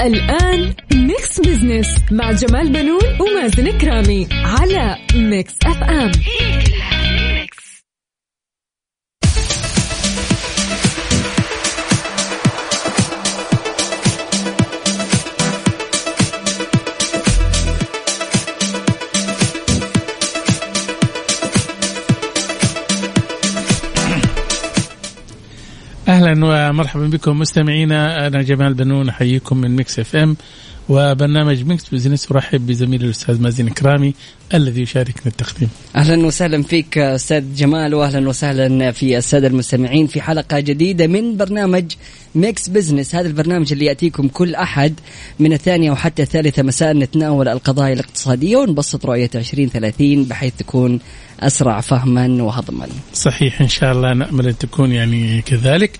الآن Mix Business مع جمال بنون ومازن كرامي على Mix FM أهلا ومرحبا بكم مستمعينا أنا جمال بنون أحييكم من Mix FM وبرنامج Mix Business أرحب بزميلي الأستاذ مازن كرامي الذي يشاركنا التقديم. أهلا وسهلا فيك أستاذ جمال واهلا وسهلا في السادة المستمعين في حلقة جديدة من برنامج Mix Business هذا البرنامج اللي يأتيكم كل أحد من الثانية وحتى الثالثة مساء نتناول القضايا الاقتصادية ونبسط رؤية 2030 بحيث تكون أسرع فهما وهضما. صحيح إن شاء الله نأمل أن تكون يعني كذلك.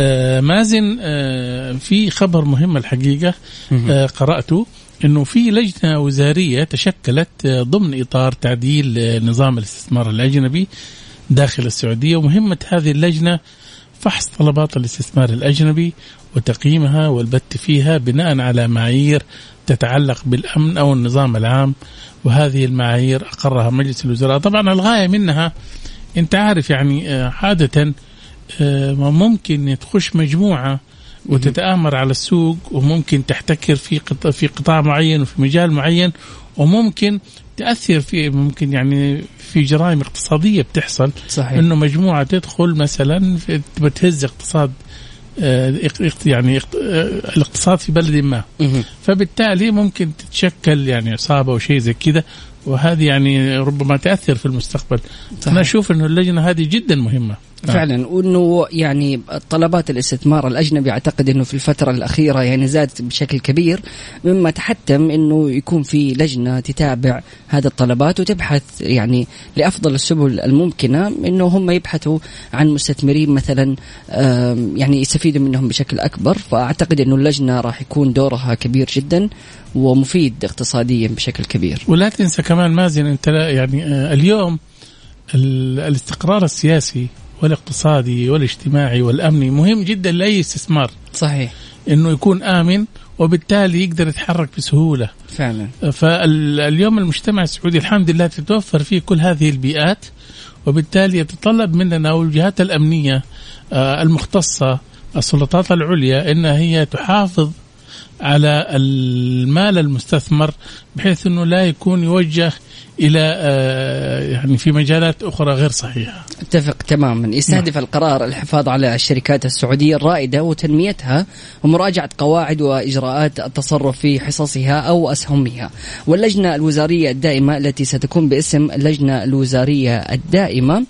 آه مازن آه في خبر مهم الحقيقة آه قرأته إنه في لجنة وزارية تشكلت آه، ضمن إطار تعديل آه، نظام الاستثمار الأجنبي داخل السعودية ومهمة هذه اللجنة فحص طلبات الاستثمار الأجنبي وتقييمها والبت فيها بناء على معايير تتعلق بالأمن أو النظام العام. وهذه المعايير أقرها مجلس الوزراء. طبعا الغاية منها أنت عارف يعني آه، عادة آه، ممكن تخش مجموعة وتتآمر على السوق وممكن تحتكر في قطاع في قطاع معين وفي مجال معين وممكن تأثر في ممكن يعني في جرائم اقتصادية بتحصل صحيح. إنه مجموعة تدخل مثلا بتهز اقتصاد آه، يعني آه، الاقتصاد في بلد ما. فبالتالي ممكن تتشكل يعني عصابة أو شيء زي كده وهذه يعني ربما تأثر في المستقبل صحيح. أنا أشوف أنه اللجنة هذه جدا نعم. فعلا. وإنه يعني طلبات الاستثمار الأجنبي أعتقد إنه في الفترة الأخيرة يعني زادت بشكل كبير مما تحتم إنه يكون في لجنة تتابع هذه الطلبات وتبحث يعني لأفضل السبل الممكنة إنه هم يبحثوا عن مستثمرين مثلا يعني يستفيدوا منهم بشكل أكبر. فأعتقد إنه اللجنة راح يكون دورها كبير جدا ومفيد اقتصاديا بشكل كبير. ولا تنسى كمان مازن أنت يعني آه، اليوم ال- الاستقرار السياسي والاقتصادي والاجتماعي والأمني مهم جدا لأي استثمار. صحيح. إنه يكون آمن وبالتالي يقدر يتحرك بسهولة. فعلا. فاليوم المجتمع السعودي الحمد لله تتوفر فيه كل هذه البيئات وبالتالي يتطلب مننا والجهات الأمنية آه، المختصة السلطات العليا إنها هي تحافظ على المال المستثمر بحيث إنه لا يكون يوجه إلى آه، يعني في مجالات أخرى غير صحيحة. أتفق تماما. يستهدف القرار الحفاظ على الشركات السعودية الرائدة وتنميتها ومراجعة قواعد وإجراءات التصرف في حصصها أو أسهمها. واللجنة الوزارية الدائمة التي ستكون باسم اللجنة الوزارية الدائمة آه،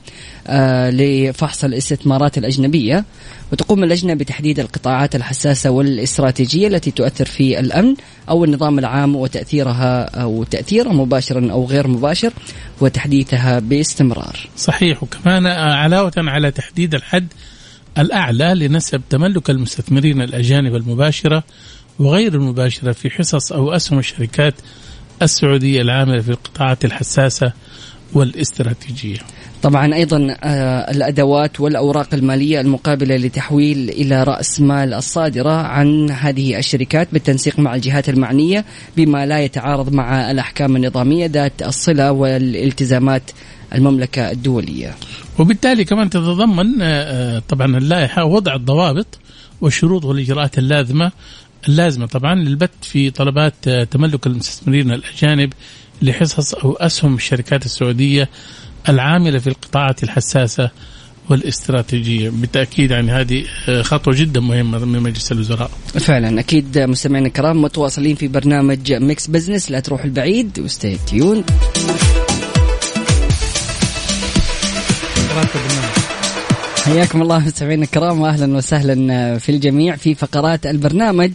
لفحص الاستثمارات الأجنبية وتقوم اللجنة بتحديد القطاعات الحساسة والاستراتيجية التي تؤثر في الأمن أو النظام العام وتأثيرها أو تأثيرها مباشرا أو غير مباشر وتحديثها باستمرار. صحيح. وكمان آه، علاوة على تحديد الحد الأعلى لنسب تملك المستثمرين الأجانب المباشرة وغير المباشرة في حصص أو أسهم الشركات السعودية العاملة في القطاعات الحساسة والاستراتيجية. طبعا أيضا آه، الأدوات والأوراق المالية المقابلة لتحويل إلى رأس مال الصادرة عن هذه الشركات بالتنسيق مع الجهات المعنية بما لا يتعارض مع الأحكام النظامية ذات الصلة والالتزامات المملكة الدولية. وبالتالي كمان تتضمن آه، آه، طبعا اللائحة وضع الضوابط والشروط والإجراءات اللازمة اللازمة طبعا للبت في طلبات تملك المستثمرين الأجانب لحصص أو أسهم الشركات السعودية العاملة في القطاعات الحساسة والاستراتيجية. بالتأكيد يعني هذه آه، خطوة جدا مهمة من مجلس الوزراء. فعلا. أكيد مستمعينا الكرام متواصلين في برنامج Mix Business لا تروحوا البعيد و stay tuned حياكم الله مستمعينا الكرام واهلا وسهلا في الجميع في فقرات البرنامج.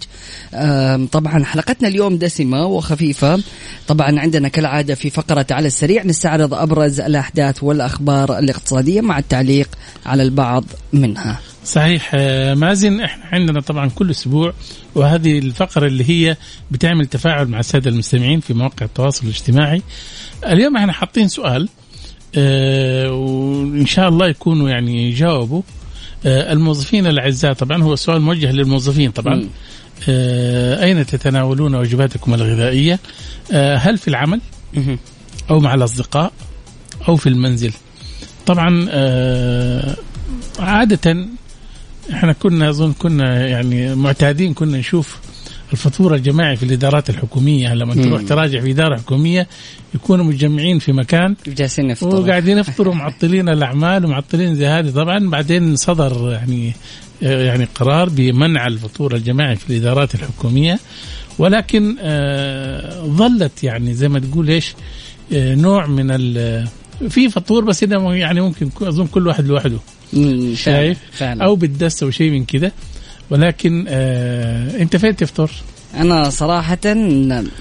طبعا حلقتنا اليوم دسمة وخفيفة. طبعا عندنا كالعادة في فقرة على السريع نستعرض أبرز الأحداث والأخبار الاقتصادية مع التعليق على البعض منها. صحيح آه، مازن إحنا عندنا طبعا كل أسبوع وهذه الفقرة اللي هي بتعمل تفاعل مع السادة المستمعين في مواقع التواصل الاجتماعي. اليوم إحنا حاطين سؤال آه وإن شاء الله يكونوا يعني جاوبوا. آه الموظفين الأعزاء طبعا هو سؤال موجه للموظفين طبعا. آه أين تتناولون وجباتكم الغذائية؟ هل في العمل؟ أو مع الأصدقاء؟ أو في المنزل؟ طبعا آه عادة إحنا كنا أظن كنا يعني معتادين كنا نشوف الفطور الجماعي في الإدارات الحكومية. لما تروح تراجع في إدارة حكومية يكونوا متجمعين في مكان. جالسين يفطروا. وقاعدين يفطروا معطلين الأعمال ومعطلين زي هذه طبعا بعدين صدر يعني يعني قرار بمنع الفطور الجماعي في الإدارات الحكومية. ولكن آه ظلت يعني زي ما تقول إيش آه نوع من في فطور بس يعني ممكن أظن كل واحد لوحده. شايف؟ فعلا. أو بالدس أو شيء من كذا ولكن آه انت فين تفطر؟ أنا صراحة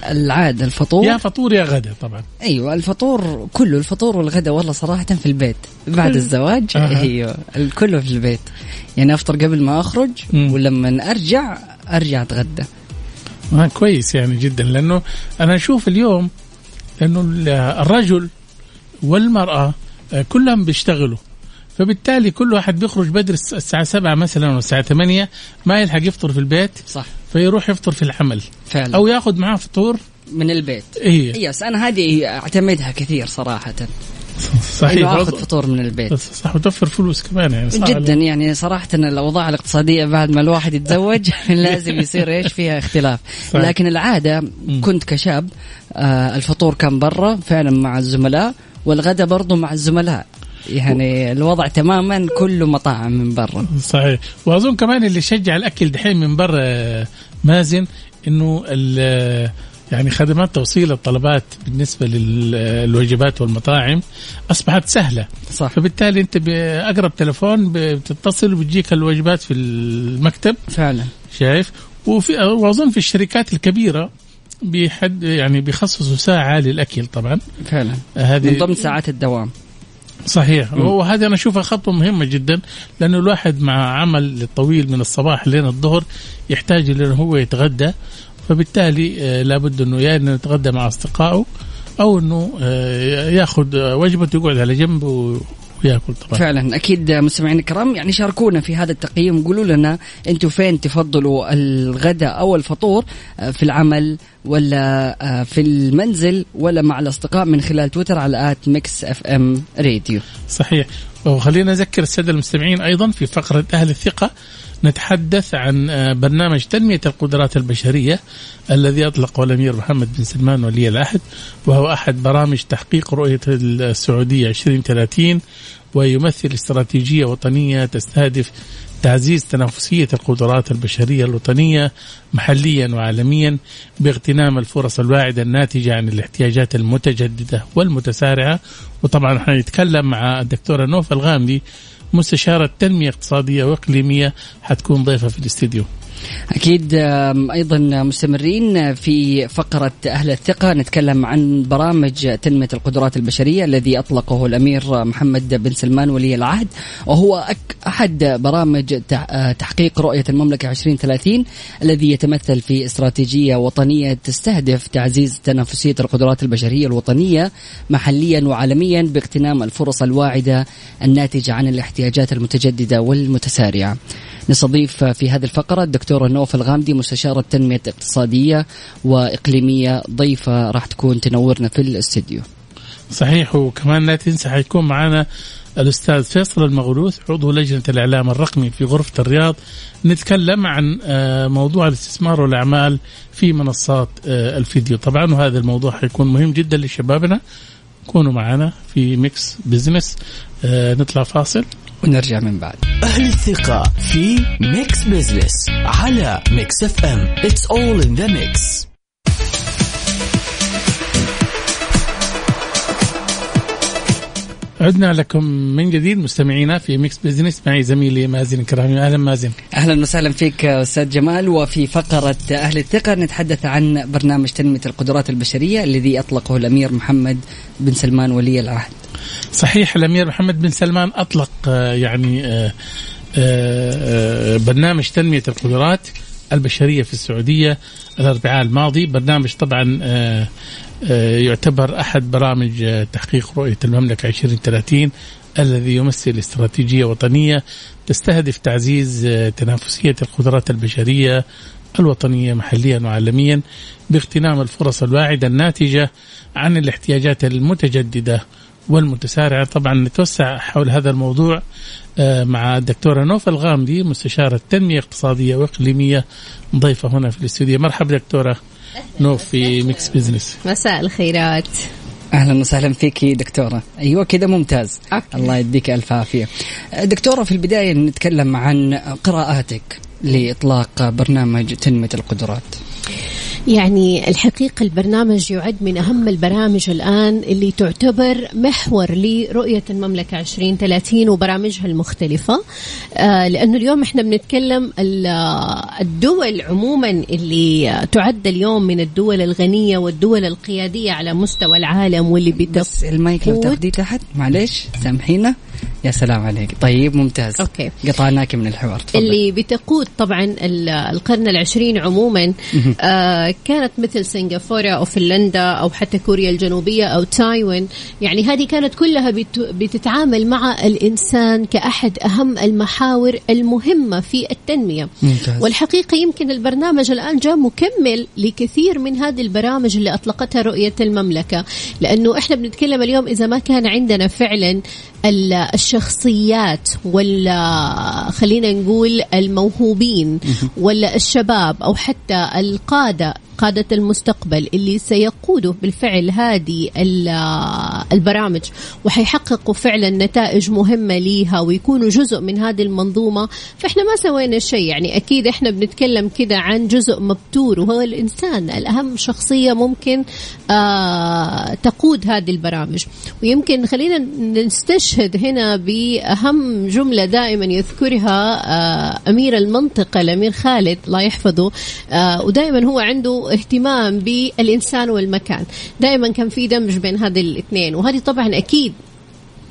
العادة الفطور يا فطور يا غدا طبعا أيوه الفطور كله الفطور والغدا والله صراحة في البيت بعد الزواج أه. أيوه كله في البيت يعني أفطر قبل ما أخرج مم. ولما أرجع أرجع أتغدى آه كويس يعني جدا لأنه أنا أشوف اليوم انه الرجل والمرأة آه كلهم بيشتغلوا فبالتالي كل واحد بيخرج بدري الساعة سبعة مثلا أو الساعة ثمانية ما يلحق يفطر في البيت صح. فيروح يفطر في العمل. فعلا. أو ياخذ معاه فطور من البيت. إيه. يس أنا هذه أعتمدها كثير صراحة. صحيح إنه آخذ فطور من البيت. صح وتوفر فلوس كمان يعني صح. جدا يعني صراحة الأوضاع الاقتصادية بعد ما الواحد يتزوج لازم يصير إيش فيها اختلاف. صحيح. لكن العادة كنت كشاب آه الفطور كان برا فعلا مع الزملاء والغدا برضو مع الزملاء. يعني الوضع تماما كله مطاعم من برا. صحيح. وأظن كمان اللي شجع الأكل دحين من برا مازن إنه يعني خدمات توصيل الطلبات بالنسبة للوجبات والمطاعم أصبحت سهلة. صح. فبالتالي أنت باقرب تلفون بتتصل وبتجيك الوجبات في المكتب. فعلا. شايف؟ وفي وأظن في الشركات الكبيرة بيحد يعني بيخصصوا ساعة للأكل طبعا. فعلا. هذه من ضمن ساعات الدوام. صحيح. وهذه أنا اشوفها خطوه مهمة جدا لأنه الواحد مع عمل طويل من الصباح لين الظهر يحتاج انه هو يتغدى. فبالتالي آه لابد أنه يا إنه يتغدى مع أصدقائه أو أنه آه يأخذ وجبته يقعد على جنب وياكل طبعا. فعلا. أكيد مستمعينا الكرام يعني شاركونا في هذا التقييم. قولوا لنا أنتم فين تفضلوا الغداء أو الفطور في العمل ولا في المنزل ولا مع الأصدقاء من خلال تويتر على at Mix FM Radio. صحيح. وخلينا نذكر السادة المستمعين أيضا في فقرة أهل الثقة. نتحدث عن برنامج تنمية القدرات البشرية الذي أطلقه الأمير محمد بن سلمان ولي العهد وهو أحد برامج تحقيق رؤية السعودية 2030 ويمثل استراتيجية وطنية تستهدف تعزيز تنافسية القدرات البشرية الوطنية محليا وعالميا باغتنام الفرص الواعدة الناتجة عن الاحتياجات المتجددة والمتسارعة. وطبعا حنتكلم مع الدكتورة نوف الغامدي مستشارة تنمية اقتصادية وإقليمية حتكون ضيفة في الاستديو. أكيد أيضا مستمرين في فقرة أهل الثقة. نتكلم عن برامج تنمية القدرات البشرية الذي أطلقه الأمير محمد بن سلمان ولي العهد وهو أحد برامج تحقيق رؤية المملكة 2030 الذي يتمثل في استراتيجية وطنية تستهدف تعزيز تنافسية القدرات البشرية الوطنية محليا وعالميا باغتنام الفرص الواعدة الناتجة عن الاحتياجات المتجددة والمتسارعة. نستضيف في هذه الفقرة الدكتورة نوف الغامدي مستشارة تنمية اقتصادية وإقليمية ضيفة راح تكون تنورنا في الاستديو. صحيح وكمان لا تنسى حيكون معنا الأستاذ فيصل المغلوث عضو لجنة الإعلام الرقمي في غرفة الرياض نتكلم عن موضوع الاستثمار والأعمال في منصات الفيديو. طبعا وهذا الموضوع حيكون مهم جدا لشبابنا كونوا معنا في Mix Business نطلع فاصل ونرجع من بعد. أهل الثقة في Mix Business على Mix FM It's all in the mix. عدنا لكم من جديد مستمعينا في Mix Business معي زميلي مازن كرامي أهلا مازن. أهلا وسهلا فيك أستاذ جمال. وفي فقرة أهل الثقة نتحدث عن برنامج تنمية القدرات البشرية الذي أطلقه الأمير محمد بن سلمان ولي العهد. صحيح الأمير محمد بن سلمان أطلق آه، يعني آه، آه، برنامج تنمية القدرات البشرية في السعودية الأربعاء الماضي. برنامج طبعا يعتبر أحد برامج تحقيق رؤية المملكة 2030 الذي يمثل استراتيجية وطنية تستهدف تعزيز تنافسية القدرات البشرية الوطنية محليا وعالميا باغتنام الفرص الواعدة الناتجة عن الاحتياجات المتجددة والمتسارعة. طبعا نتوسع حول هذا الموضوع آه، مع الدكتوره نوف الغامدي مستشارة تنمية اقتصادية وإقليمية ضيفة هنا في الاستوديو. مرحبا دكتورة. نوف في Mix Business مساء الخيرات. أهلا وسهلا فيك دكتورة. أيوه كذا ممتاز. okay. الله يديك ألف عافية. دكتورة في البداية نتكلم عن قراءاتك لإطلاق برنامج تنمية القدرات. يعني الحقيقة البرنامج يعد من أهم البرامج الآن اللي تعتبر محور لرؤية المملكة 2030 وبرامجها المختلفة. آه لأنه اليوم إحنا بنتكلم الدول عموما اللي تعد اليوم من الدول الغنية والدول القيادية على مستوى العالم واللي بس المايك لو تاخديه تحت معلش سامحينا. يا سلام عليك. طيب ممتاز. okay. قطعناك من الحوار. تفضل. اللي بتقود طبعا القرن العشرين عموما آه كانت مثل سنغافورة أو فنلندا أو حتى كوريا الجنوبية أو تايوان. يعني هذه كانت كلها بتتعامل مع الإنسان كأحد أهم المحاور المهمة في التنمية. ممتاز. والحقيقة يمكن البرنامج الآن جاء مكمل لكثير من هذه البرامج اللي أطلقتها رؤية المملكة. لأنه إحنا بنتكلم اليوم إذا ما كان عندنا فعلا الشخصيات ولا خلينا نقول الموهوبين ولا الشباب أو حتى القادة قادة المستقبل اللي سيقودوا بالفعل هذه البرامج وحيحققوا فعلا نتائج مهمة ليها ويكونوا جزء من هذه المنظومة. فإحنا ما سوينا شيء يعني أكيد إحنا بنتكلم كده عن جزء مبتور وهو الإنسان الأهم شخصية ممكن آه تقود هذه البرامج. ويمكن خلينا نستشهد هنا بأهم جملة دائما يذكرها آه أمير المنطقة الأمير خالد الله يحفظه آه ودائما هو عنده اهتمام بالإنسان والمكان. دائما كان في دمج بين هذه الاثنين وهذه طبعا أكيد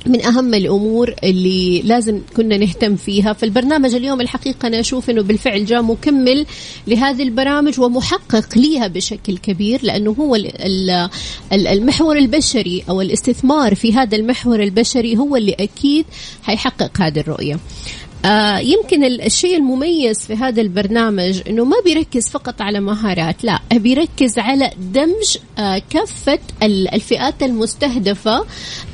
من أهم الأمور اللي لازم كنا نهتم فيها. فالبرنامج اليوم الحقيقة أنا أشوف أنه بالفعل جاء مكمل لهذه البرامج ومحقق ليها بشكل كبير لأنه هو المحور البشري أو الاستثمار في هذا المحور البشري هو اللي أكيد حيحقق هذه الرؤية. آه يمكن الشيء المميز في هذا البرنامج إنه ما بيركز فقط على مهارات لا بيركز على دمج آه كافة الفئات المستهدفة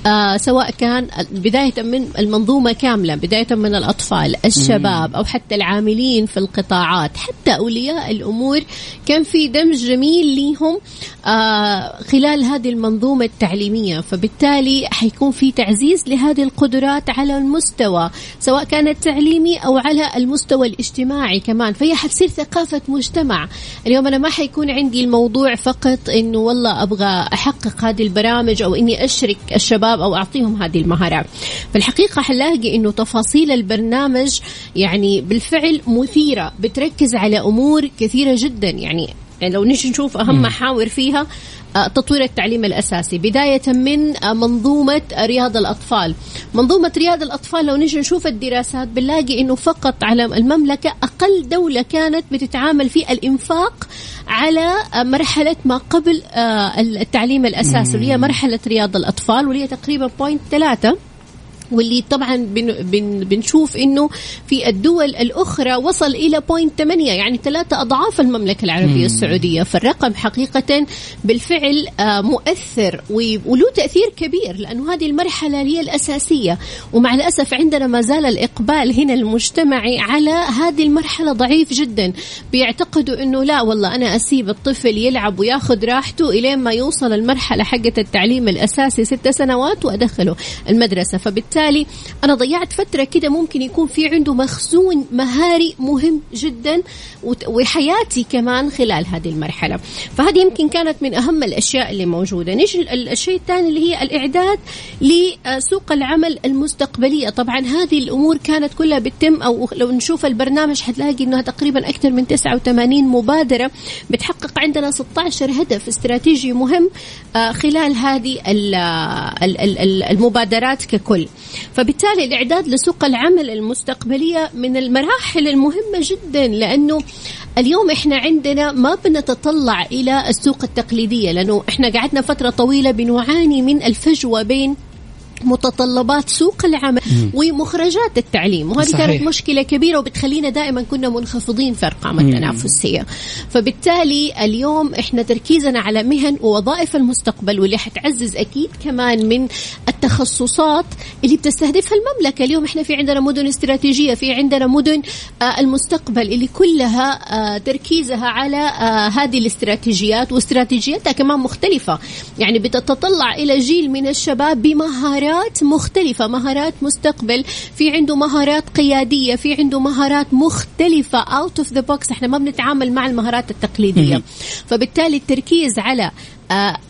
آه سواء كان بداية من المنظومة كاملة بداية من الأطفال الشباب أو حتى العاملين في القطاعات حتى أولياء الأمور كان في دمج جميل ليهم آه خلال هذه المنظومة التعليمية. فبالتالي حيكون في تعزيز لهذه القدرات على المستوى سواء كانت التعليمي أو على المستوى الاجتماعي كمان. فهي حتصير ثقافة مجتمع. اليوم أنا ما حيكون عندي الموضوع فقط إنه والله أبغى أحقق هذه البرامج أو إني أشرك الشباب أو أعطيهم هذه المهارات فالحقيقة حلاقي إنه تفاصيل البرنامج يعني بالفعل مثيرة بتركز على أمور كثيرة جدا. يعني يعني لو نيجي نشوف أهم محاور فيها تطوير التعليم الأساسي بداية من آه، منظومة رياض الأطفال. منظومة رياض الأطفال لو نجي نشوف الدراسات بنلاقي أنه فقط على المملكة أقل دولة كانت بتتعامل في الإنفاق على آه، مرحلة ما قبل التعليم الأساسي اللي هي مرحلة رياض الأطفال واللي هي تقريبا point ثلاثة. واللي طبعا بن بن بنشوف إنه في الدول الأخرى وصل إلى point 8 يعني ثلاثة أضعاف المملكة العربية مم. السعودية. فالرقم حقيقه بالفعل آه، مؤثر وله تأثير كبير لأنه هذه المرحلة هي الأساسية. ومع الأسف عندنا ما زال الإقبال هنا المجتمعي على هذه المرحلة ضعيف جدا. بيعتقدوا إنه لا والله أنا أسيب الطفل يلعب وياخذ راحته إلين ما يوصل المرحلة حقة التعليم الأساسي ست سنوات وأدخله المدرسة. فبالتالي فبالتالي أنا ضيعت فترة كده ممكن يكون في عنده مخزون مهاري مهم جدا وحياتي كمان خلال هذه المرحلة. فهذه يمكن كانت من أهم الأشياء اللي موجودة. نيجي ال- الشيء الثاني اللي هي الإعداد لسوق العمل المستقبلية. طبعا هذه الأمور كانت كلها بتتم أو لو نشوف البرنامج حتلاقي إنها تقريبا أكثر من 89 مبادرة بتحقق عندنا 16 هدف استراتيجي مهم آه، خلال هذه ال- المبادرات ككل. فبالتالي الإعداد لسوق العمل المستقبلية من المراحل المهمة جدا لأنه اليوم إحنا عندنا ما بنتطلع إلى السوق التقليدية لأنه إحنا قعدنا فترة طويلة بنعاني من الفجوة بين متطلبات سوق العمل ومخرجات التعليم وهذه صحيح. كانت مشكلة كبيرة وبتخلينا دائما كنا منخفضين في أرقام التنافسية. فبالتالي اليوم إحنا تركيزنا على مهن ووظائف المستقبل واللي حتعزز أكيد كمان من التخصصات اللي بتستهدفها المملكة. اليوم إحنا في عندنا مدن استراتيجية في عندنا مدن آه، المستقبل اللي كلها آه، تركيزها على آه، هذه الاستراتيجيات واستراتيجيتها كمان مختلفة. يعني بتتطلع إلى جيل من الشباب بمهارات مختلفة مهارات مستقبل في عنده مهارات قيادية في عنده مهارات مختلفة out of the box. إحنا ما بنتعامل مع المهارات التقليدية. فبالتالي التركيز على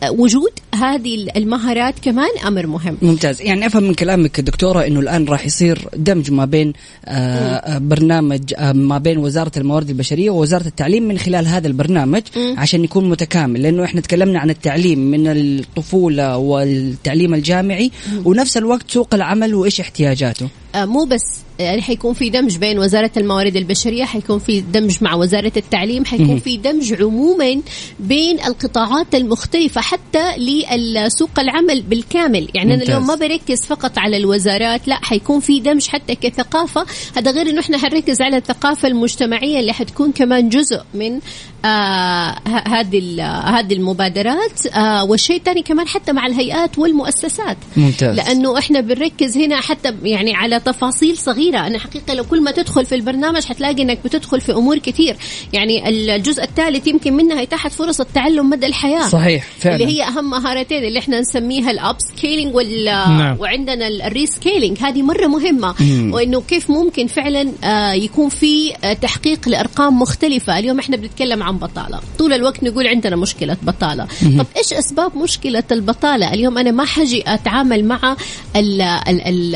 وجود هذه المهارات كمان أمر مهم. ممتاز. يعني أفهم من كلامك دكتورة إنه الآن راح يصير دمج ما بين آه، آه، برنامج آه، ما بين وزارة الموارد البشرية ووزارة التعليم من خلال هذا البرنامج عشان يكون متكامل. لأنه إحنا تكلمنا عن التعليم من الطفولة والتعليم الجامعي ونفس الوقت سوق العمل وإيش احتياجاته. آه، مو بس يعني حيكون في دمج بين وزارة الموارد البشرية حيكون في دمج مع وزارة التعليم حيكون في دمج عموما بين القطاعات المختلفة حتى لسوق العمل بالكامل. يعني أنا ممتاز. اليوم ما بركز فقط على الوزارات لا حيكون في دمج حتى كثقافة. هذا غير إنه إحنا حنركز على الثقافة المجتمعية اللي حتكون كمان جزء من آه هذه ال- هذه المبادرات. آه والشيء الثاني كمان حتى مع الهيئات والمؤسسات. ممتاز. لأنه إحنا بنركز هنا حتى يعني على تفاصيل صغيرة. أنا حقيقة لو كل ما تدخل في البرنامج حتلاقي إنك بتدخل في أمور كثير يعني الجزء الثالث يمكن منها يتاحت فرص التعلم مدى الحياة. صحيح فعلا. اللي هي أهم مهارتين اللي إحنا نسميها ال upskilling وال نعم. وعندنا ال reskilling هذه مرة مهمة. وإنه كيف ممكن فعلا آه، يكون في تحقيق لأرقام مختلفة. اليوم إحنا بنتكلم عن بطالة. طول الوقت نقول عندنا مشكلة بطالة. طب إيش أسباب مشكلة البطالة؟ اليوم أنا ما حجي أتعامل مع ال- ال- ال-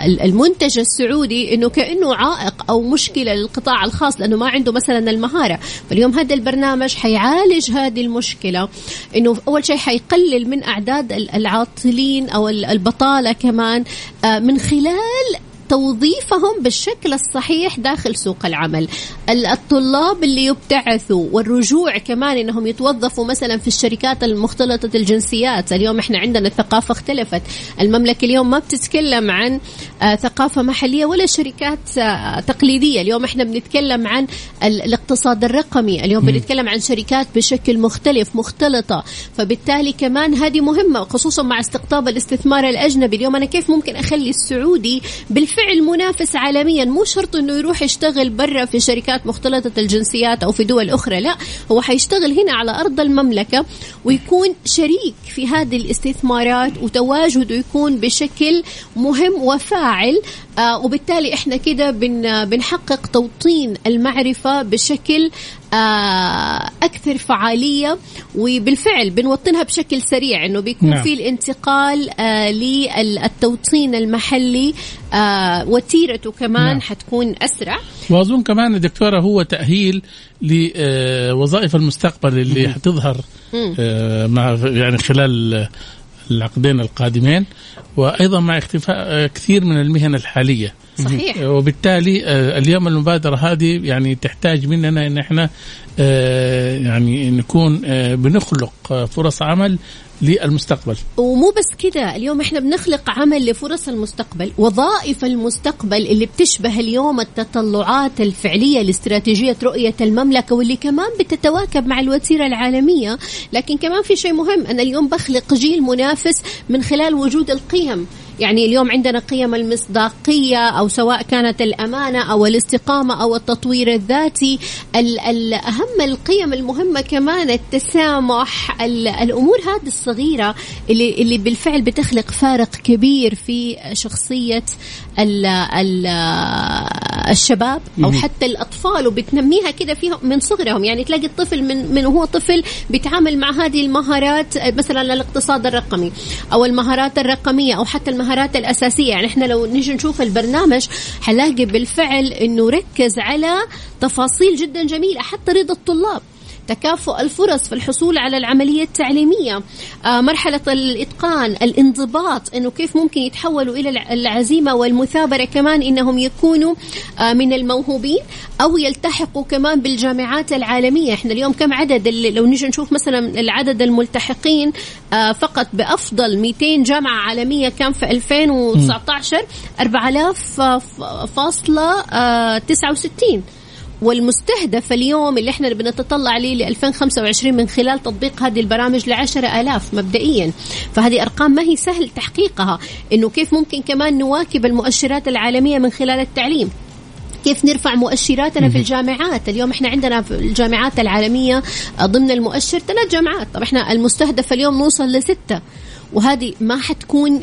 ال- المنتج السعودي إنه كأنه عائق أو مشكلة للقطاع الخاص لأنه ما عنده مثلا المهارة. فاليوم هذا البرنامج حيعالج هذه المشكلة إنه أول شيء حيقلل من أعداد ال- العاطلين أو ال- البطالة كمان آه، من خلال توظيفهم بالشكل الصحيح داخل سوق العمل. ال- الطلاب اللي يبتعثوا والرجوع كمان إنهم يتوظفوا مثلا في الشركات المختلطة الجنسيات. اليوم إحنا عندنا الثقافة اختلفت. المملكة اليوم ما بتتكلم عن آه، ثقافة محلية ولا شركات آه، تقليدية. اليوم إحنا بنتكلم عن ال- الاقتصاد الرقمي. اليوم بنتكلم عن شركات بشكل مختلف مختلطة. فبالتالي كمان هذه مهمة خصوصا مع استقطاب الاستثمار الأجنبي. اليوم أنا كيف ممكن أخلي السعودي بالفعل منافس عالميا. مو شرط أنه يروح يشتغل برا في شركات مختلطة الجنسيات أو في دول أخرى لا. هو حيشتغل هنا على أرض المملكة ويكون شريك في هذه الاستثمارات وتواجده يكون بشكل مهم وفاعل. آه وبالتالي إحنا كده بن بنحقق توطين المعرفة بشكل آه أكثر فعالية وبالفعل بنوطنها بشكل سريع إنه بيكون نعم. في الانتقال آه للتوطين المحلي وتيرته كمان نعم. حتكون أسرع وأظن كمان يا دكتورة هو تأهيل لوظائف المستقبل اللي حتظهر مع يعني خلال العقدين القادمين وأيضا مع اختفاء آه، كثير من المهن الحالية. صحيح. وبالتالي آه، اليوم المبادرة هذه يعني تحتاج مننا إن إحنا آه، يعني نكون بنخلق فرص عمل للمستقبل. ومو بس كده اليوم إحنا بنخلق عمل لفرص المستقبل وظائف المستقبل اللي بتشبه اليوم التطلعات الفعلية لاستراتيجية رؤية المملكة واللي كمان بتتواكب مع الوتيرة العالمية. لكن كمان في شيء مهم أنا اليوم بخلق جيل منافس من خلال وجود القيم him. يعني اليوم عندنا قيم المصداقية أو سواء كانت الأمانة أو الاستقامة أو التطوير الذاتي. ال- ال- أهم القيم المهمة كمان التسامح ال- الأمور هذه الصغيرة اللي اللي بالفعل بتخلق فارق كبير في شخصية ال ال الشباب أو حتى الأطفال وبتنميها كده فيهم من صغرهم. يعني تلاقي الطفل من من وهو طفل بيتعامل مع هذه المهارات مثلا الاقتصاد الرقمي أو المهارات الرقمية أو حتى المهارات الأساسية. يعني إحنا لو نيجي نشوف البرنامج حنلاقي بالفعل إنه ركز على تفاصيل جدا جميلة حتى رضا الطلاب. تكافؤ الفرص في الحصول على العملية التعليمية. آه، مرحلة الإتقان الانضباط أنه كيف ممكن يتحولوا إلى الع- العزيمة والمثابرة كمان أنهم يكونوا آه، من الموهوبين أو يلتحقوا كمان بالجامعات العالمية. إحنا اليوم كم عدد اللي لو نيجي نشوف مثلا العدد الملتحقين آه، فقط بأفضل 200 جامعة عالمية كان في 2019 4000 آه، ف- فاصلة آه، 69 والمستهدف اليوم اللي إحنا بنتطلع ليه ل 2025 من خلال تطبيق هذه البرامج ل 10000 مبدئيا. فهذه أرقام ما هي سهل تحقيقها إنه كيف ممكن كمان نواكب المؤشرات العالمية من خلال التعليم. كيف نرفع مؤشراتنا في الجامعات؟ اليوم إحنا عندنا في الجامعات العالمية ضمن المؤشر ثلاث جامعات. طب إحنا المستهدف اليوم نوصل لستة. وهذه ما حتكون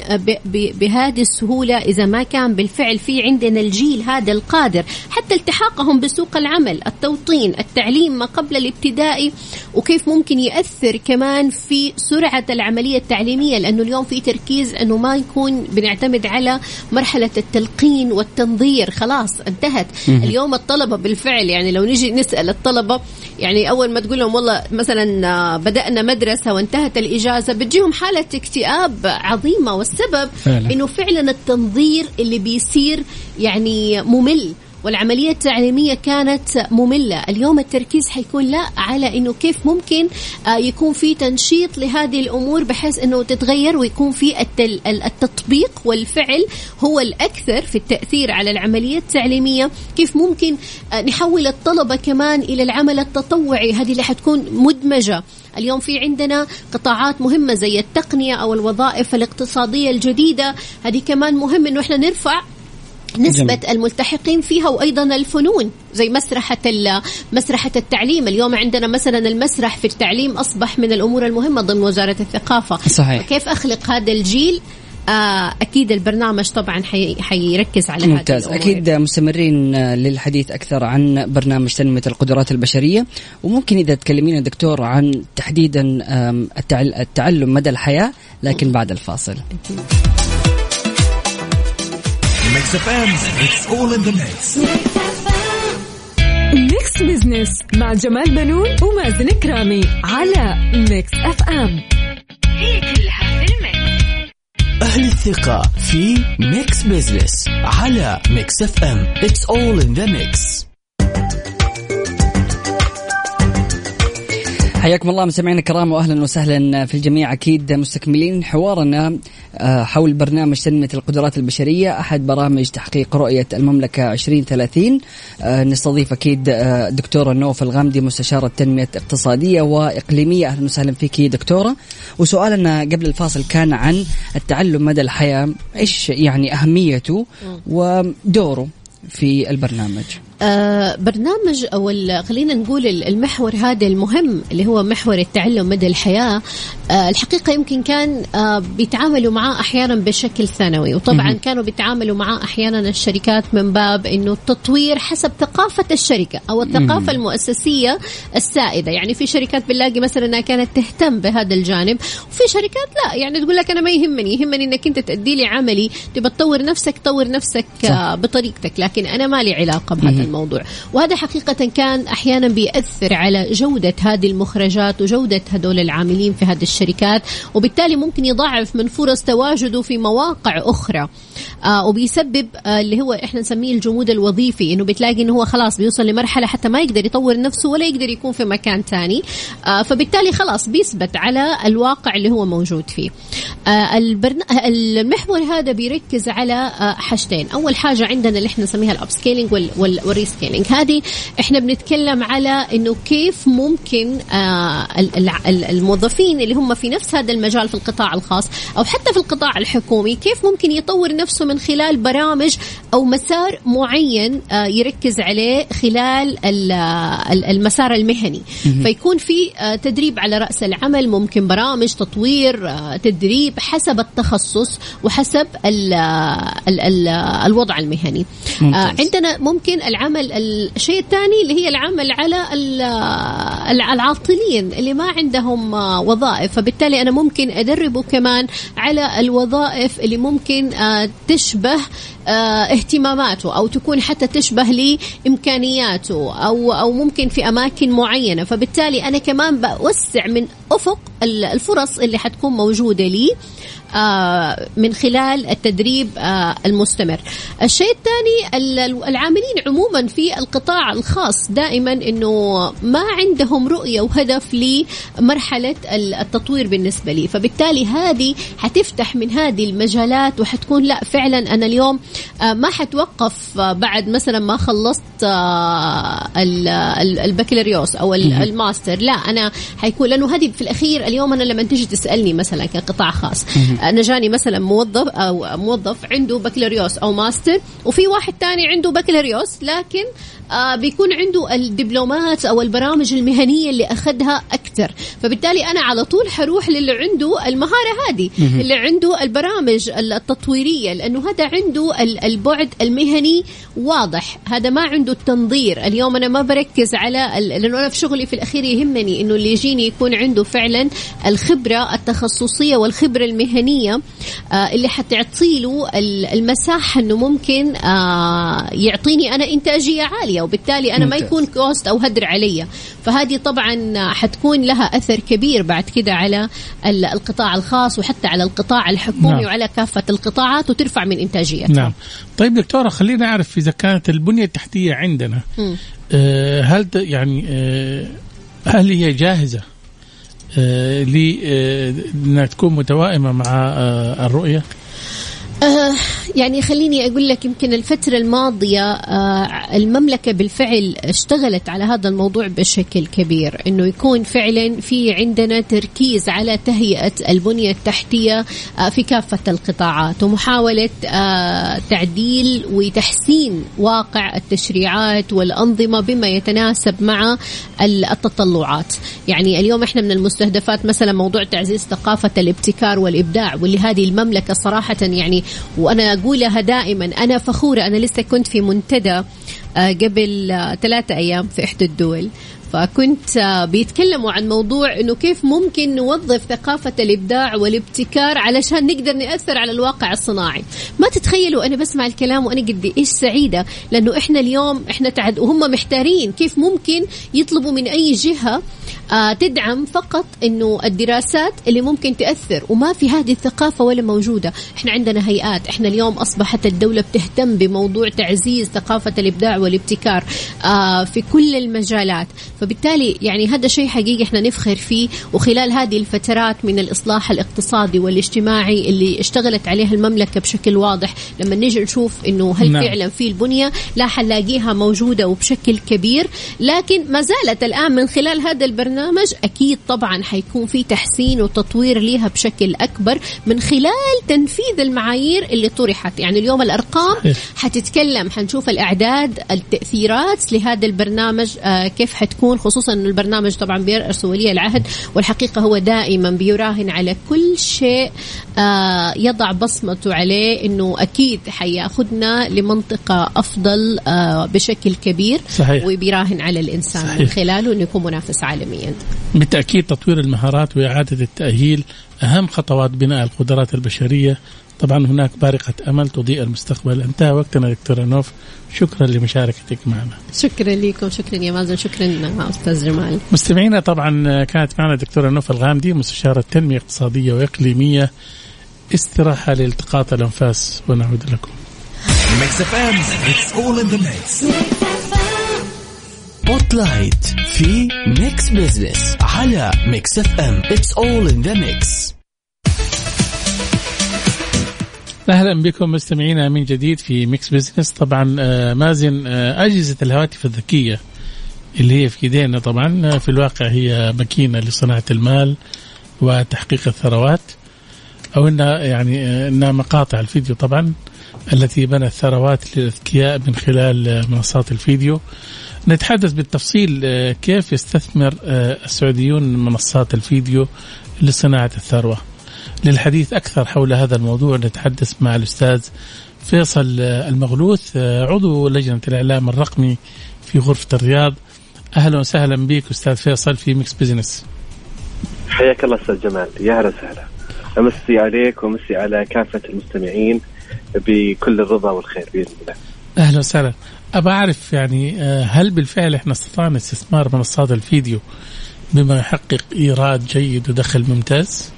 بهذه السهولة إذا ما كان بالفعل في عندنا الجيل هذا القادر. حتى التحاقهم بسوق العمل التوطين التعليم ما قبل الابتدائي وكيف ممكن يأثر كمان في سرعة العملية التعليمية لأنه اليوم في تركيز أنه ما يكون بنعتمد على مرحلة التلقين والتنظير. خلاص انتهت. اليوم الطلبة بالفعل يعني لو نيجي نسأل الطلبة يعني أول ما تقول لهم والله مثلا آه، بدأنا مدرسة وانتهت الإجازة بتجيهم حالة اكتئاب عظيمة والسبب فعلا. إنه فعلا التنظير اللي بيصير يعني ممل والعملية التعليمية كانت مملة. اليوم التركيز حيكون لا على أنه كيف ممكن آه، يكون في تنشيط لهذه الأمور بحيث أنه تتغير ويكون في التطبيق والفعل هو الأكثر في التأثير على العملية التعليمية. كيف ممكن آه، نحول الطلبة كمان إلى العمل التطوعي؟ هذه اللي حتكون مدمجة. اليوم في عندنا قطاعات مهمة زي التقنية أو الوظائف الاقتصادية الجديدة. هذه كمان مهم أنه إحنا نرفع نسبة جميل. الملتحقين فيها وأيضا الفنون زي مسرحة مسرحة التعليم. اليوم عندنا مثلا المسرح في التعليم أصبح من الأمور المهمة ضمن وزارة الثقافة. صحيح. كيف أخلق هذا الجيل؟ آه أكيد البرنامج طبعا حي حيركز على هذه ممتاز. الأمور. أكيد مستمرين للحديث أكثر عن برنامج تنمية القدرات البشرية. وممكن إذا تكلمينا دكتور عن تحديدا التعلم مدى الحياة لكن بعد الفاصل. ميكس اف ام اتس اول ان ذا ميكس ميكس بزنس مع جمال بنون ومازن كرامي على Mix FM هي كلها في ال mix. أهل الثقة في Mix Business على Mix FM it's all in the mix حياكم الله مستمعينا الكرام واهلا وسهلا في الجميع. أكيد مستكملين حوارنا آه، حول برنامج تنميه القدرات البشرية. أحد برامج تحقيق رؤية المملكة 2030 آه، نستضيف أكيد آه، دكتورة نوف الغامدي مستشارة تنمية اقتصادية وإقليمية. أهلا وسهلا فيك دكتورة. وسؤالنا قبل الفاصل كان عن التعلم مدى الحياة. إيش يعني أهميته ودوره في البرنامج؟ برنامج أو خلينا نقول ال- المحور هذا المهم اللي هو محور التعلم مدى الحياة آه الحقيقة يمكن كان آه بيتعاملوا معاه أحيانا بشكل ثانوي وطبعا. كانوا بيتعاملوا معاه أحيانا الشركات من باب إنه التطوير حسب ثقافة الشركة أو الثقافة المؤسسية السائدة. يعني في شركات بنلاقي مثلا إنها كانت تهتم بهذا الجانب وفي شركات لا. يعني تقول لك أنا ما يهمني يهمني إنك أنت تأدي لي عملي تبى تطور نفسك طور نفسك آه بطريقتك لكن أنا ما لي علاقة بهذا الموضوع. وهذا حقيقة كان أحيانا بيأثر على جودة هذه المخرجات وجودة هذول العاملين في هذه الشركات وبالتالي ممكن يضاعف من فرص تواجده في مواقع أخرى. آه وبيسبب آه اللي هو إحنا نسميه الجمود الوظيفي إنه بتلاقي إنه هو خلاص بيوصل لمرحلة حتى ما يقدر يطور نفسه ولا يقدر يكون في مكان ثاني آه فبالتالي خلاص بيثبت على الواقع اللي هو موجود فيه. آه البرن... المحور هذا بيركز على آه حاجتين. أول حاجة عندنا اللي إحنا نسميها ال upskilling وال... وال... وال reskilling هذه إحنا بنتكلم على إنه كيف ممكن آه الموظفين اللي هم في نفس هذا المجال في القطاع الخاص أو حتى في القطاع الحكومي كيف ممكن يطور نفسه من خلال برامج أو مسار معين آه يركز عليه خلال المسار المهني. فيكون في آه تدريب على رأس العمل ممكن برامج تطوير تدريب حسب التخصص وحسب ال ال ال الوضع المهني. ممتاز. عندنا ممكن العمل الشيء الثاني اللي هي العمل على العاطلين اللي ما عندهم آه، وظائف. فبالتالي أنا ممكن أدربه كمان على الوظائف اللي ممكن آه تشبه اهتماماته أو تكون حتى تشبه لي إمكانياته أو أو ممكن في أماكن معينة. فبالتالي أنا كمان بوسع من أفق الفرص اللي حتكون موجودة لي آه، من خلال التدريب آه، المستمر. الشيء الثاني العاملين عموما في القطاع الخاص دائما إنه ما عندهم رؤية وهدف لمرحلة التطوير بالنسبة لي. فبالتالي هذه حتفتح من هذه المجالات وحتكون لا فعلا أنا اليوم آه، ما حتوقف بعد مثلا ما خلصت البكالوريوس أو الماستر. لا أنا حيكون لأنه هذه في الأخير اليوم أنا لما تيجي تسألني مثلا كقطاع خاص أنا جاني مثلا موظف أو موظف عنده بكالوريوس أو ماستر وفي واحد تاني عنده بكالوريوس لكن آه بيكون عنده الدبلومات أو البرامج المهنية اللي أخذها أكثر. فبالتالي أنا على طول حروح للي عنده المهارة هذه اللي عنده البرامج التطويرية لأنه هذا عنده البعد المهني واضح. هذا ما عنده التنظير. اليوم أنا ما بركز على لأنه أنا في شغلي في الأخير يهمني إنه اللي يجيني يكون عنده فعلا الخبرة التخصصية والخبرة المهنية آه اللي حتعطي له المساحة إنه ممكن آه يعطيني أنا إنتاجية عالية وبالتالي أنا ممتاز. ما يكون كوست أو هدر علي. فهذه طبعا حتكون لها أثر كبير بعد كده على القطاع الخاص وحتى على القطاع الحكومي نعم. وعلى كافة القطاعات وترفع من إنتاجيتها نعم طيب دكتورة خلينا نعرف إذا كانت البنية التحتية عندنا آه هل يعني آه هل هي جاهزة آه لانها تكون متوائمة مع آه الرؤية؟ آه يعني خليني أقول لك يمكن الفترة الماضية آه المملكة بالفعل اشتغلت على هذا الموضوع بشكل كبير إنه يكون فعلا في عندنا تركيز على تهيئة البنية التحتية آه في كافة القطاعات ومحاولة آه تعديل وتحسين واقع التشريعات والأنظمة بما يتناسب مع التطلعات. يعني اليوم إحنا من المستهدفات مثلا موضوع تعزيز ثقافة الابتكار والإبداع واللي هذه المملكة صراحة يعني وأنا اقولها دائما أنا فخورة أنا لسه كنت في منتدى قبل آه، ثلاثة أيام في إحدى الدول. فكنت آه، بيتكلموا عن موضوع إنه كيف ممكن نوظف ثقافة الإبداع والابتكار علشان نقدر نأثر على الواقع الصناعي. ما تتخيلوا أنا بسمع الكلام وأنا قد إيش سعيدة لأنه إحنا اليوم إحنا تعد وهم محتارين كيف ممكن يطلبوا من أي جهة آه تدعم فقط إنه الدراسات اللي ممكن تأثر. وما في هذه الثقافة ولا موجودة، إحنا عندنا هيئات، إحنا اليوم أصبحت الدولة بتهتم بموضوع تعزيز ثقافة الإبداع والابتكار آه في كل المجالات، فبالتالي يعني هذا شيء حقيقي إحنا نفخر فيه. وخلال هذه الفترات من الإصلاح الاقتصادي والاجتماعي اللي اشتغلت عليها المملكة بشكل واضح، لما نجي نشوف إنه هل نعم. فعلا في البنية لا حنلاقيها موجودة وبشكل كبير، لكن ما زالت الآن من خلال هذا البرنامج أكيد طبعا حيكون في تحسين وتطوير ليها بشكل أكبر من خلال تنفيذ المعايير اللي طرحت. يعني اليوم الأرقام حتتكلم حنشوف الأعداد التأثيرات لهذا البرنامج آه كيف حتكون خصوصا إنه البرنامج طبعا بيرأس ولي العهد والحقيقة هو دائما بيراهن على كل شيء آه يضع بصمته عليه إنه أكيد حياخذنا لمنطقة أفضل آه بشكل كبير صحيح. وبيراهن على الإنسان صحيح. من خلاله إنه يكون منافس عالميا بالتأكيد تطوير المهارات وإعادة التأهيل أهم خطوات بناء القدرات البشرية طبعا هناك بارقة أمل تضيء المستقبل. انتهى وقتنا دكتور نوف شكرا لمشاركتك معنا. شكرا لكم. شكرا يا مازن. شكرا أستاذ جمال. مستمعينا طبعا كانت معنا دكتورة نوف الغامدي مستشارة تنمية اقتصادية وإقليمية. استراحة لالتقاط الأنفاس ونعود لكم. Spotlight في Mix Business على Mix FM it's all in the mix أهلا بكم مستمعينا من جديد في Mix Business طبعا آه، مازن آه، أجهزة الهواتف الذكية اللي هي في ايدينا طبعا آه، في الواقع هي ماكينة لصناعة المال وتحقيق الثروات أو انها يعني إنها مقاطع الفيديو طبعا التي بنت ثروات للأذكياء من خلال منصات الفيديو. نتحدث بالتفصيل كيف يستثمر السعوديون منصات الفيديو لصناعة الثروة. للحديث أكثر حول هذا الموضوع. نتحدث مع الأستاذ فيصل المغلوث عضو لجنة الإعلام الرقمي في غرفة الرياض. أهلا وسهلا بك أستاذ فيصل في Mix Business حياك الله أستاذ جمال. يا أهلا وسهلا. أمسي عليك ومسي على كافة المستمعين بكل الرضا والخير بإذن الله. أهلا وسهلا. أبى أعرف يعني هل بالفعل إحنا استطعنا استثمار منصات الفيديو بما يحقق إيراد جيد ودخل ممتاز؟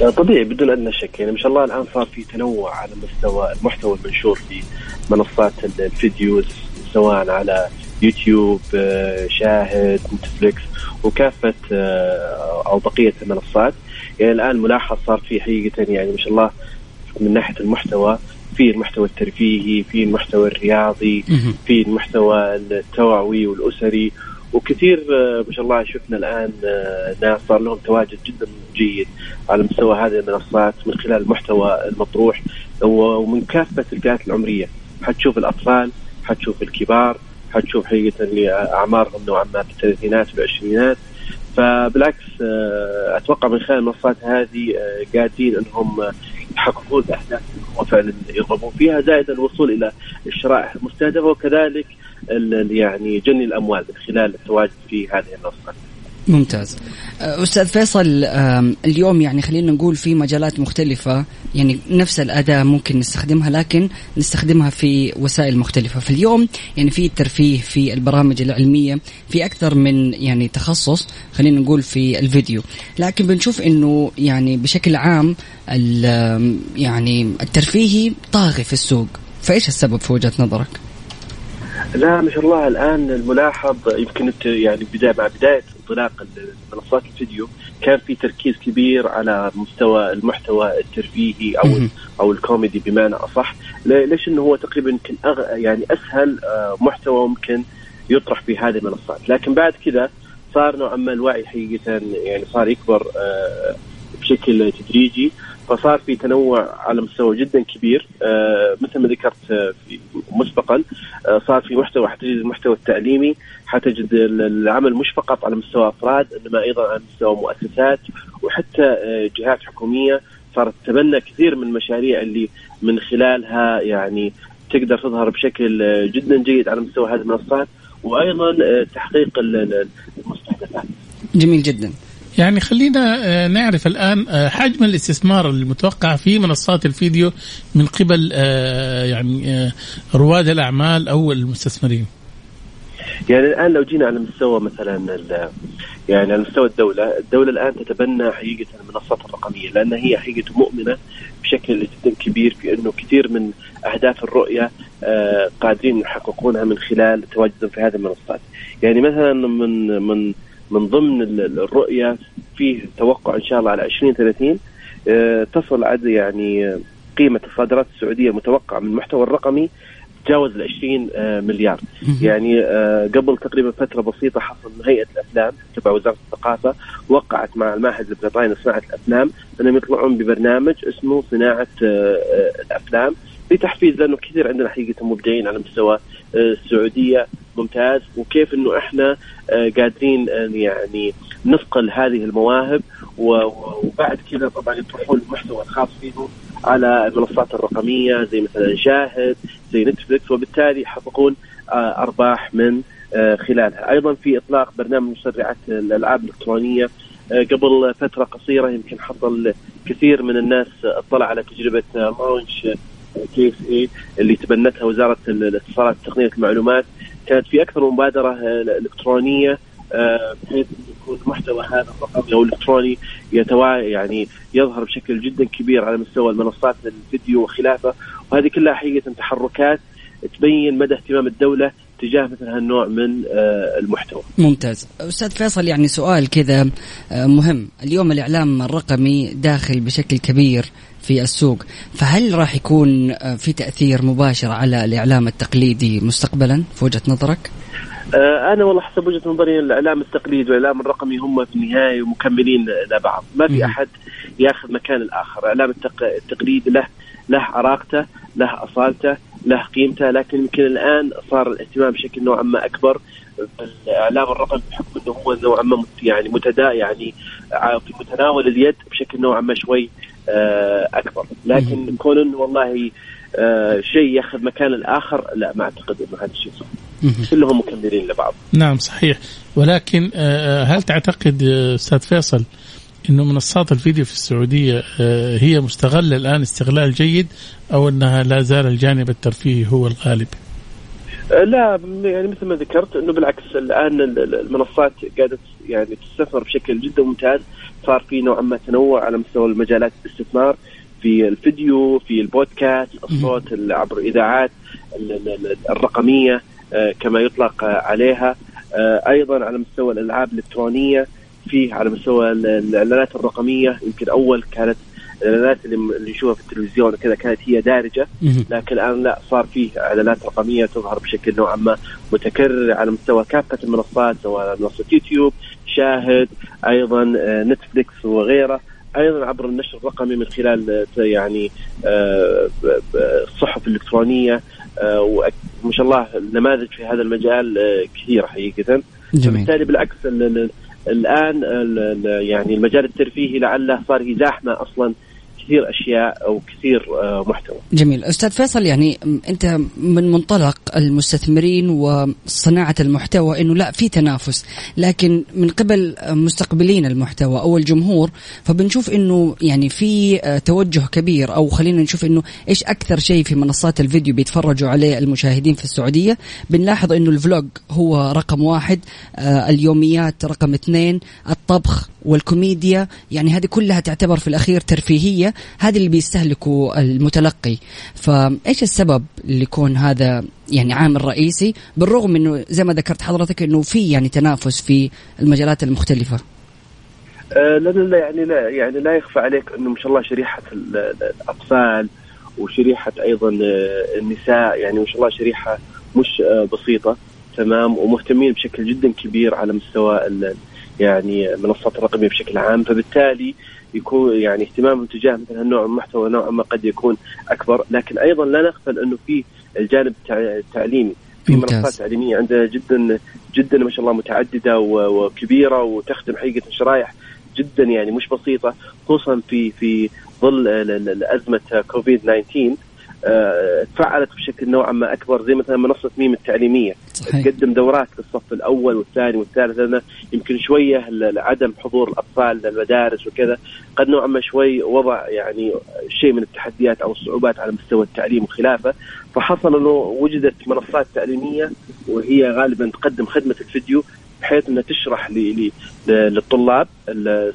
طبيعي بدون أدنى شك. يعني ما شاء الله الآن صار في تنوع على مستوى المحتوى المنشور في منصات ال videos سواء على يوتيوب آه، شاهد نتفليكس وكافة آه، أو بقية المنصات. يعني الآن ملاحظ صار في حقيقة يعني ما شاء الله من ناحية المحتوى في المحتوى الترفيهي في المحتوى الرياضي في المحتوى التوعوي والأسري وكثير آه، ما شاء الله شفنا الآن آه، ناس صار لهم تواجد جدا جيد على مستوى هذه المنصات من خلال المحتوى المطروح ومن كافة الفئات العمرية. حتشوف الأطفال حتشوف الكبار حتشوف حقيقة اللي أعمارهم نوعا ما في الثلاثينات والعشرينات فبالعكس آه، أتوقع من خلال المنصات هذه قادرين إنهم يحققون الأهداف اللي هم فعلا يرغبون فيها زائد الوصول إلى الشرائح المستهدفه وكذلك يعني جني الأموال من خلال التواجد في هذه المنصات. ممتاز أستاذ فيصل اليوم يعني خلينا نقول في مجالات مختلفة يعني نفس الأداة ممكن نستخدمها لكن نستخدمها في وسائل مختلفة في اليوم يعني في الترفيه في البرامج العلمية في أكثر من يعني تخصص خلينا نقول في الفيديو لكن بنشوف إنه يعني بشكل عام يعني الترفيهي طاغي في السوق فإيش السبب في وجهة نظرك؟ لا ما شاء الله الآن الملاحظ يمكن يعني بدايه مع بداية انطلاق منصات الفيديو كان في تركيز كبير على مستوى المحتوى الترفيهي أو أو الكوميدي بمعنى أصح. ليش إنه هو تقريبا يمكن أغ... يعني أسهل آه، محتوى ممكن يطرح في هذه المنصات. لكن بعد كذا صار نوعا ما الوعي حقيقة يعني صار يكبر آه، بشكل تدريجي. فصار في تنوع على مستوى جدا كبير آه مثل ما ذكرت آه مسبقا آه صار في محتوى حتجد المحتوى التعليمي حتجد العمل مش فقط على مستوى أفراد إنما أيضا على مستوى مؤسسات وحتى جهات حكومية صارت تتبنى كثير من المشاريع اللي من خلالها يعني تقدر تظهر بشكل جدا جيد على مستوى هذه المنصات وأيضا تحقيق المستهدفات. جميل جدا. يعني خلينا آه، نعرف الآن آه، حجم الاستثمار المتوقع في منصات الفيديو من قبل آه، يعني رواد الأعمال أو المستثمرين. يعني الآن لو جينا على مستوى مثلا يعني على مستوى الدولة، الدولة الآن تتبنى حقيقة المنصات الرقمية لأن هي حقيقة مؤمنة بشكل جدا كبير في إنه كثير من أهداف الرؤية قادرين يحققونها من خلال تواجدهم في هذه المنصات. يعني مثلا من من من ضمن الرؤية فيه توقع إن شاء الله على 2030 آه، تصل عدد يعني قيمة الصادرات السعودية المتوقعه من المحتوى الرقمي تجاوز ال 20 آه، مليار. يعني آه، قبل تقريبا فترة بسيطة حصل هيئة الأفلام تبع وزارة الثقافة وقعت مع المعهد البريطاني لصناعة الأفلام أنهم يطلعون ببرنامج اسمه صناعة الأفلام. لتحفيز لأنه كثير عندنا حقيقة مبدعين على مستوى السعودية. ممتاز. وكيف إنه إحنا آه، قادرين يعني نصقل هذه المواهب وبعد كذا طبعا يطرحون المحتوى الخاص فيهم على المنصات الرقمية زي مثلا شاهد زي نتفلكس وبالتالي يحققون آه، أرباح من آه، خلالها. أيضا في إطلاق برنامج مسرعات الألعاب الإلكترونية. قبل فترة قصيرة يمكن حصل كثير من الناس اطلع على تجربة Launch KSA اللي تبنتها وزارة الاتصالات وتقنيه المعلومات. كانت في أكثر من مبادرة آه، إلكترونية آه، بحيث يكون المحتوى هذا الرقمي أو الالكتروني يتوا يعني يظهر بشكل جدا كبير على مستوى المنصات الفيديو وخلافة. وهذه كلها حقيقة تحركات تبين مدى اهتمام الدولة تجاه مثل هالنوع من آه، المحتوى. ممتاز، أستاذ فيصل يعني سؤال كذا مهم، اليوم الإعلام الرقمي داخل بشكل كبير. في السوق. فهل راح يكون آه، في تأثير مباشر على الإعلام التقليدي مستقبلا في وجهة نظرك؟ آه، أنا والله حسب وجهة نظري الإعلام التقليدي والإعلام الرقمي هم في النهاية مكملين لبعض، ما في أحد ياخذ مكان الآخر، الإعلام التقليدي له له عراقته، له أصالته، له قيمته، لكن يمكن الآن صار الاهتمام بشكل نوعا ما أكبر بالإعلام الرقمي بحكم إنه هو نوعا ما يعني متدا يعني في متناول اليد بشكل نوعا ما شوي أكبر، لكن كون والله آه، شيء ياخذ مكان الآخر لا ما أعتقد إنه هذا الشيء صح. كلهم مكملين لبعض. نعم صحيح. ولكن آه، هل تعتقد أستاذ فيصل إنه منصات الفيديو في السعودية هي مستغلة الآن استغلال جيد أو إنها لا زال الجانب الترفيهي هو الغالب؟ لا يعني مثل ما ذكرت إنه بالعكس الآن المنصات قاعدة يعني تستثمر بشكل جدا ممتاز. صار في نوعا ما تنوع على مستوى المجالات الاستثمار في الفيديو في البودكاست الصوت عبر الإذاعات الرقمية آه، كما يطلق عليها. آه، أيضا على مستوى الألعاب الإلكترونية في على مستوى الإعلانات الرقمية يمكن أول كانت الإعلانات اللي نشوفها في التلفزيون كذا كانت هي دارجة. لكن الآن لا صار فيه إعلانات رقمية تظهر بشكل نوعا ما متكرر على مستوى كافة المنصات سواء منصة يوتيوب شاهد أيضا آه، وغيره. أيضا عبر النشر الرقمي من خلال يعني آه، الصحف الإلكترونية آه، وما شاء الله النماذج في هذا المجال كثيرة حقيقة. بالتالي بالعكس الآن يعني المجال الترفيهي لعله صار زحمه أصلا كثير أشياء أو كثير آه، محتوى. جميل، أستاذ فيصل يعني أنت من منطلق المستثمرين وصناعة المحتوى إنه لا في تنافس، لكن من قبل مستقبلين المحتوى أو الجمهور فبنشوف إنه يعني في آه، توجه كبير أو خلينا نشوف إنه إيش أكثر شيء في منصات الفيديو بيتفرجوا عليه المشاهدين في السعودية، بنلاحظ إنه الفلوج هو رقم واحد، آه، اليوميات رقم اثنين، الطبخ والكوميديا. يعني هذه كلها تعتبر في الأخير ترفيهية. هذه اللي بيستهلكوا المتلقي. فإيش السبب اللي يكون هذا يعني عامل رئيسي؟ بالرغم إنه زي ما ذكرت حضرتك إنه في يعني تنافس في المجالات المختلفة. آه لا لا يعني لا يعني لا يخفى عليك إنه ما شاء الله شريحة الأطفال وشريحة أيضا آه، النساء يعني ما شاء الله شريحة مش آه، بسيطة. تمام؟ ومهتمين بشكل جدا كبير على مستوى يعني المنصات الرقمية بشكل عام. فبالتالي يكون يعني اهتمامهم تجاه مثل هالنوع من المحتوى نوعا ما قد يكون أكبر. لكن أيضا لا نغفل أنه في الجانب التعليمي في منصات تعليمية عندنا جدا جدا ما شاء الله متعددة وكبيرة وتخدم حقيقة شرائح جدا يعني مش بسيطة خصوصا في في ظل أزمة كوفيد 19 آه، تفعلت بشكل نوعا ما أكبر زي مثلا منصة ميم التعليمية. صحيح. تقدم دورات للصف الأول والثاني والثالث لأن يمكن شوية عدم حضور الأطفال للمدارس وكذا. قد نوعا ما شوي وضع يعني شيء من التحديات أو الصعوبات على مستوى التعليم وخلافه. فحصل إنه وجدت منصات تعليمية وهي غالبا تقدم خدمة الفيديو بحيث إنها تشرح للطلاب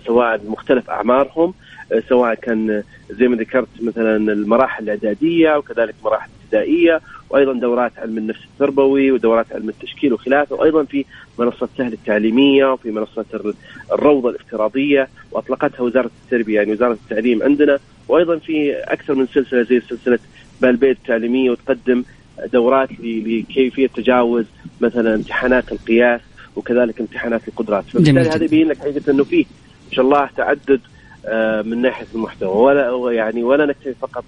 سواء مختلف أعمارهم سواء كان زي ما ذكرت مثلا المراحل الإعدادية وكذلك مراحل ابتدائيه وأيضا دورات علم النفس التربوي ودورات علم التشكيل وخلافة وأيضا في منصة سهل التعليمية وفي منصة الروضة الافتراضية وأطلقتها وزارة التربية يعني وزارة التعليم عندنا وأيضا في أكثر من سلسلة زي سلسلة بالبيت التعليمية وتقدم دورات لكيفية تجاوز مثلا امتحانات القياس وكذلك امتحانات القدرات. فبالتالي هذا يبين لك حقيقة إنه فيه إن شاء الله تعدد آه، من ناحية المحتوى. ولا يعني ولا نكتفي فقط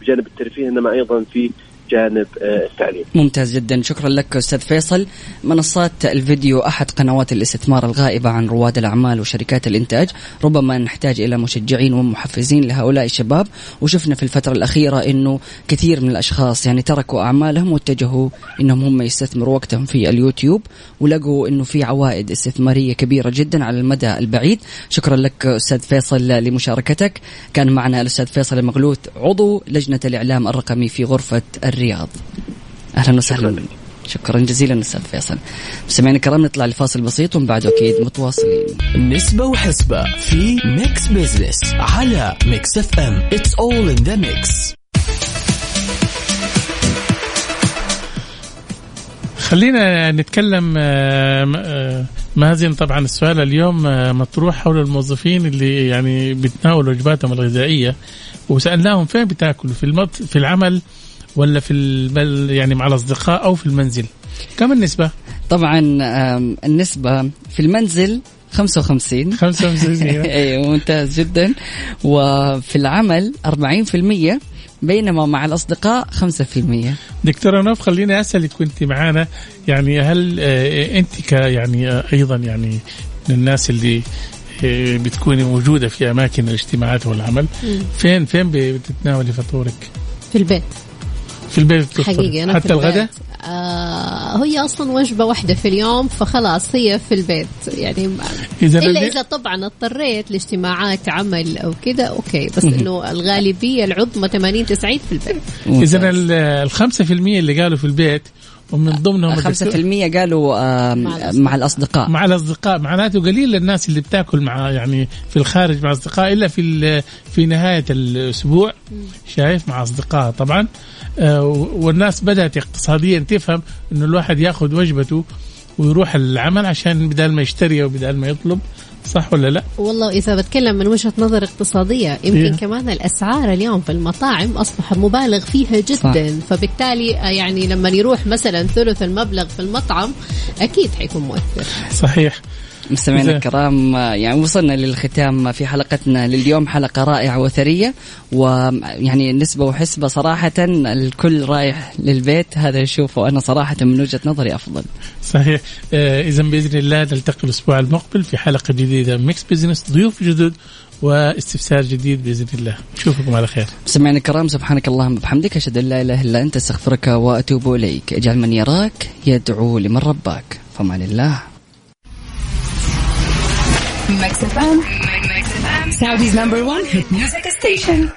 بجانب الترفيه إنما أيضا في جانب آه، التعليم. ممتاز جدا. شكرا لك أستاذ فيصل. منصات الفيديو أحد قنوات الاستثمار الغائبة عن رواد الأعمال وشركات الإنتاج. ربما نحتاج إلى مشجعين ومحفزين لهؤلاء الشباب. وشفنا في الفترة الأخيرة إنه كثير من الأشخاص يعني تركوا أعمالهم واتجهوا إنهم هم يستثمروا وقتهم في اليوتيوب ولقوا إنه في عوائد استثمارية كبيرة جدا على المدى البعيد. شكرا لك أستاذ فيصل لمشاركتك. كان معنا الأستاذ فيصل المغلوث عضو لجنة الإعلام الرقمي في غرفة الرياض. أهلا وسهلا. شكرا جزيلا. أستاذ فيصل. مستمعينا الكرام نطلع لفاصل بسيط ومن بعده أكيد متواصلين. نسبة وحسبة في Mix Business على Mix FM it's all in the mix خلينا نتكلم آه، آه، مازن. طبعا السؤال اليوم آه، مطروح حول الموظفين اللي يعني بيتناولوا وجباتهم الغذائية وسألناهم فين بتاكلوا؟ في المط... في العمل ولا في البل يعني مع الأصدقاء أو في المنزل. كم النسبة؟ طبعا آم، النسبة في المنزل 55 55 أيوه. ممتاز جدا. وفي العمل 40% بينما مع الأصدقاء 5% دكتوره نوف خليني أسألك وأنت معانا يعني هل آه، أنت ك يعني آه، أيضا يعني من الناس اللي آه، بتكوني موجودة في أماكن الاجتماعات والعمل. فين فين بتتناولي فطورك؟ في البيت. في البيت بتفطري؟ حقيقي أنا حتى في البيت. الغداء؟ آه هي أصلا وجبة واحدة في اليوم فخلاص هي في البيت يعني إذا إلا اللي- إذا طبعا اضطريت لاجتماعات عمل أو كده أوكي بس إنه الغالبية العظمى 80 90 في البيت إذا ال 5% اللي قالوا في البيت ومن ضمنهم 5% قالوا آم، مع الأصدقاء. مع الأصدقاء. مع الأصدقاء. معناته قليل الناس اللي بتاكل مع يعني في الخارج مع أصدقاء إلا في في نهاية الأسبوع شايف؟ مع اصدقائها طبعا. آه، والناس بدأت اقتصاديا تفهم إنه الواحد ياخذ وجبته ويروح العمل عشان بدل ما يشتري وبدل ما يطلب صح ولا لا؟ والله إذا بتكلم من وجهة نظر اقتصادية يمكن إيه. كمان الأسعار اليوم في المطاعم أصبح مبالغ فيها جدا صح. فبالتالي آه، يعني لما يروح مثلا ثلث المبلغ في المطعم أكيد حيكون مؤثر صحيح مستمعينا الكرام يعني وصلنا للختام في حلقتنا لليوم حلقة رائعة وثرية ويعني نسبة وحسبة صراحة الكل رايح للبيت هذا يشوفه أنا صراحة من وجهة نظري أفضل. صحيح. آه اذا بإذن الله نلتقي الأسبوع المقبل في حلقة جديدة Mix Business ضيوف جدد واستفسار جديد بإذن الله. نشوفكم على خير. مستمعينا الكرام سبحانك اللهم وبحمدك أشهد أن لا إله إلا أنت أستغفرك وأتوب إليك. أجعل من يراك يدعو لمن رباك. في أمان الله. Mix FM, Saudi's number one hit music station.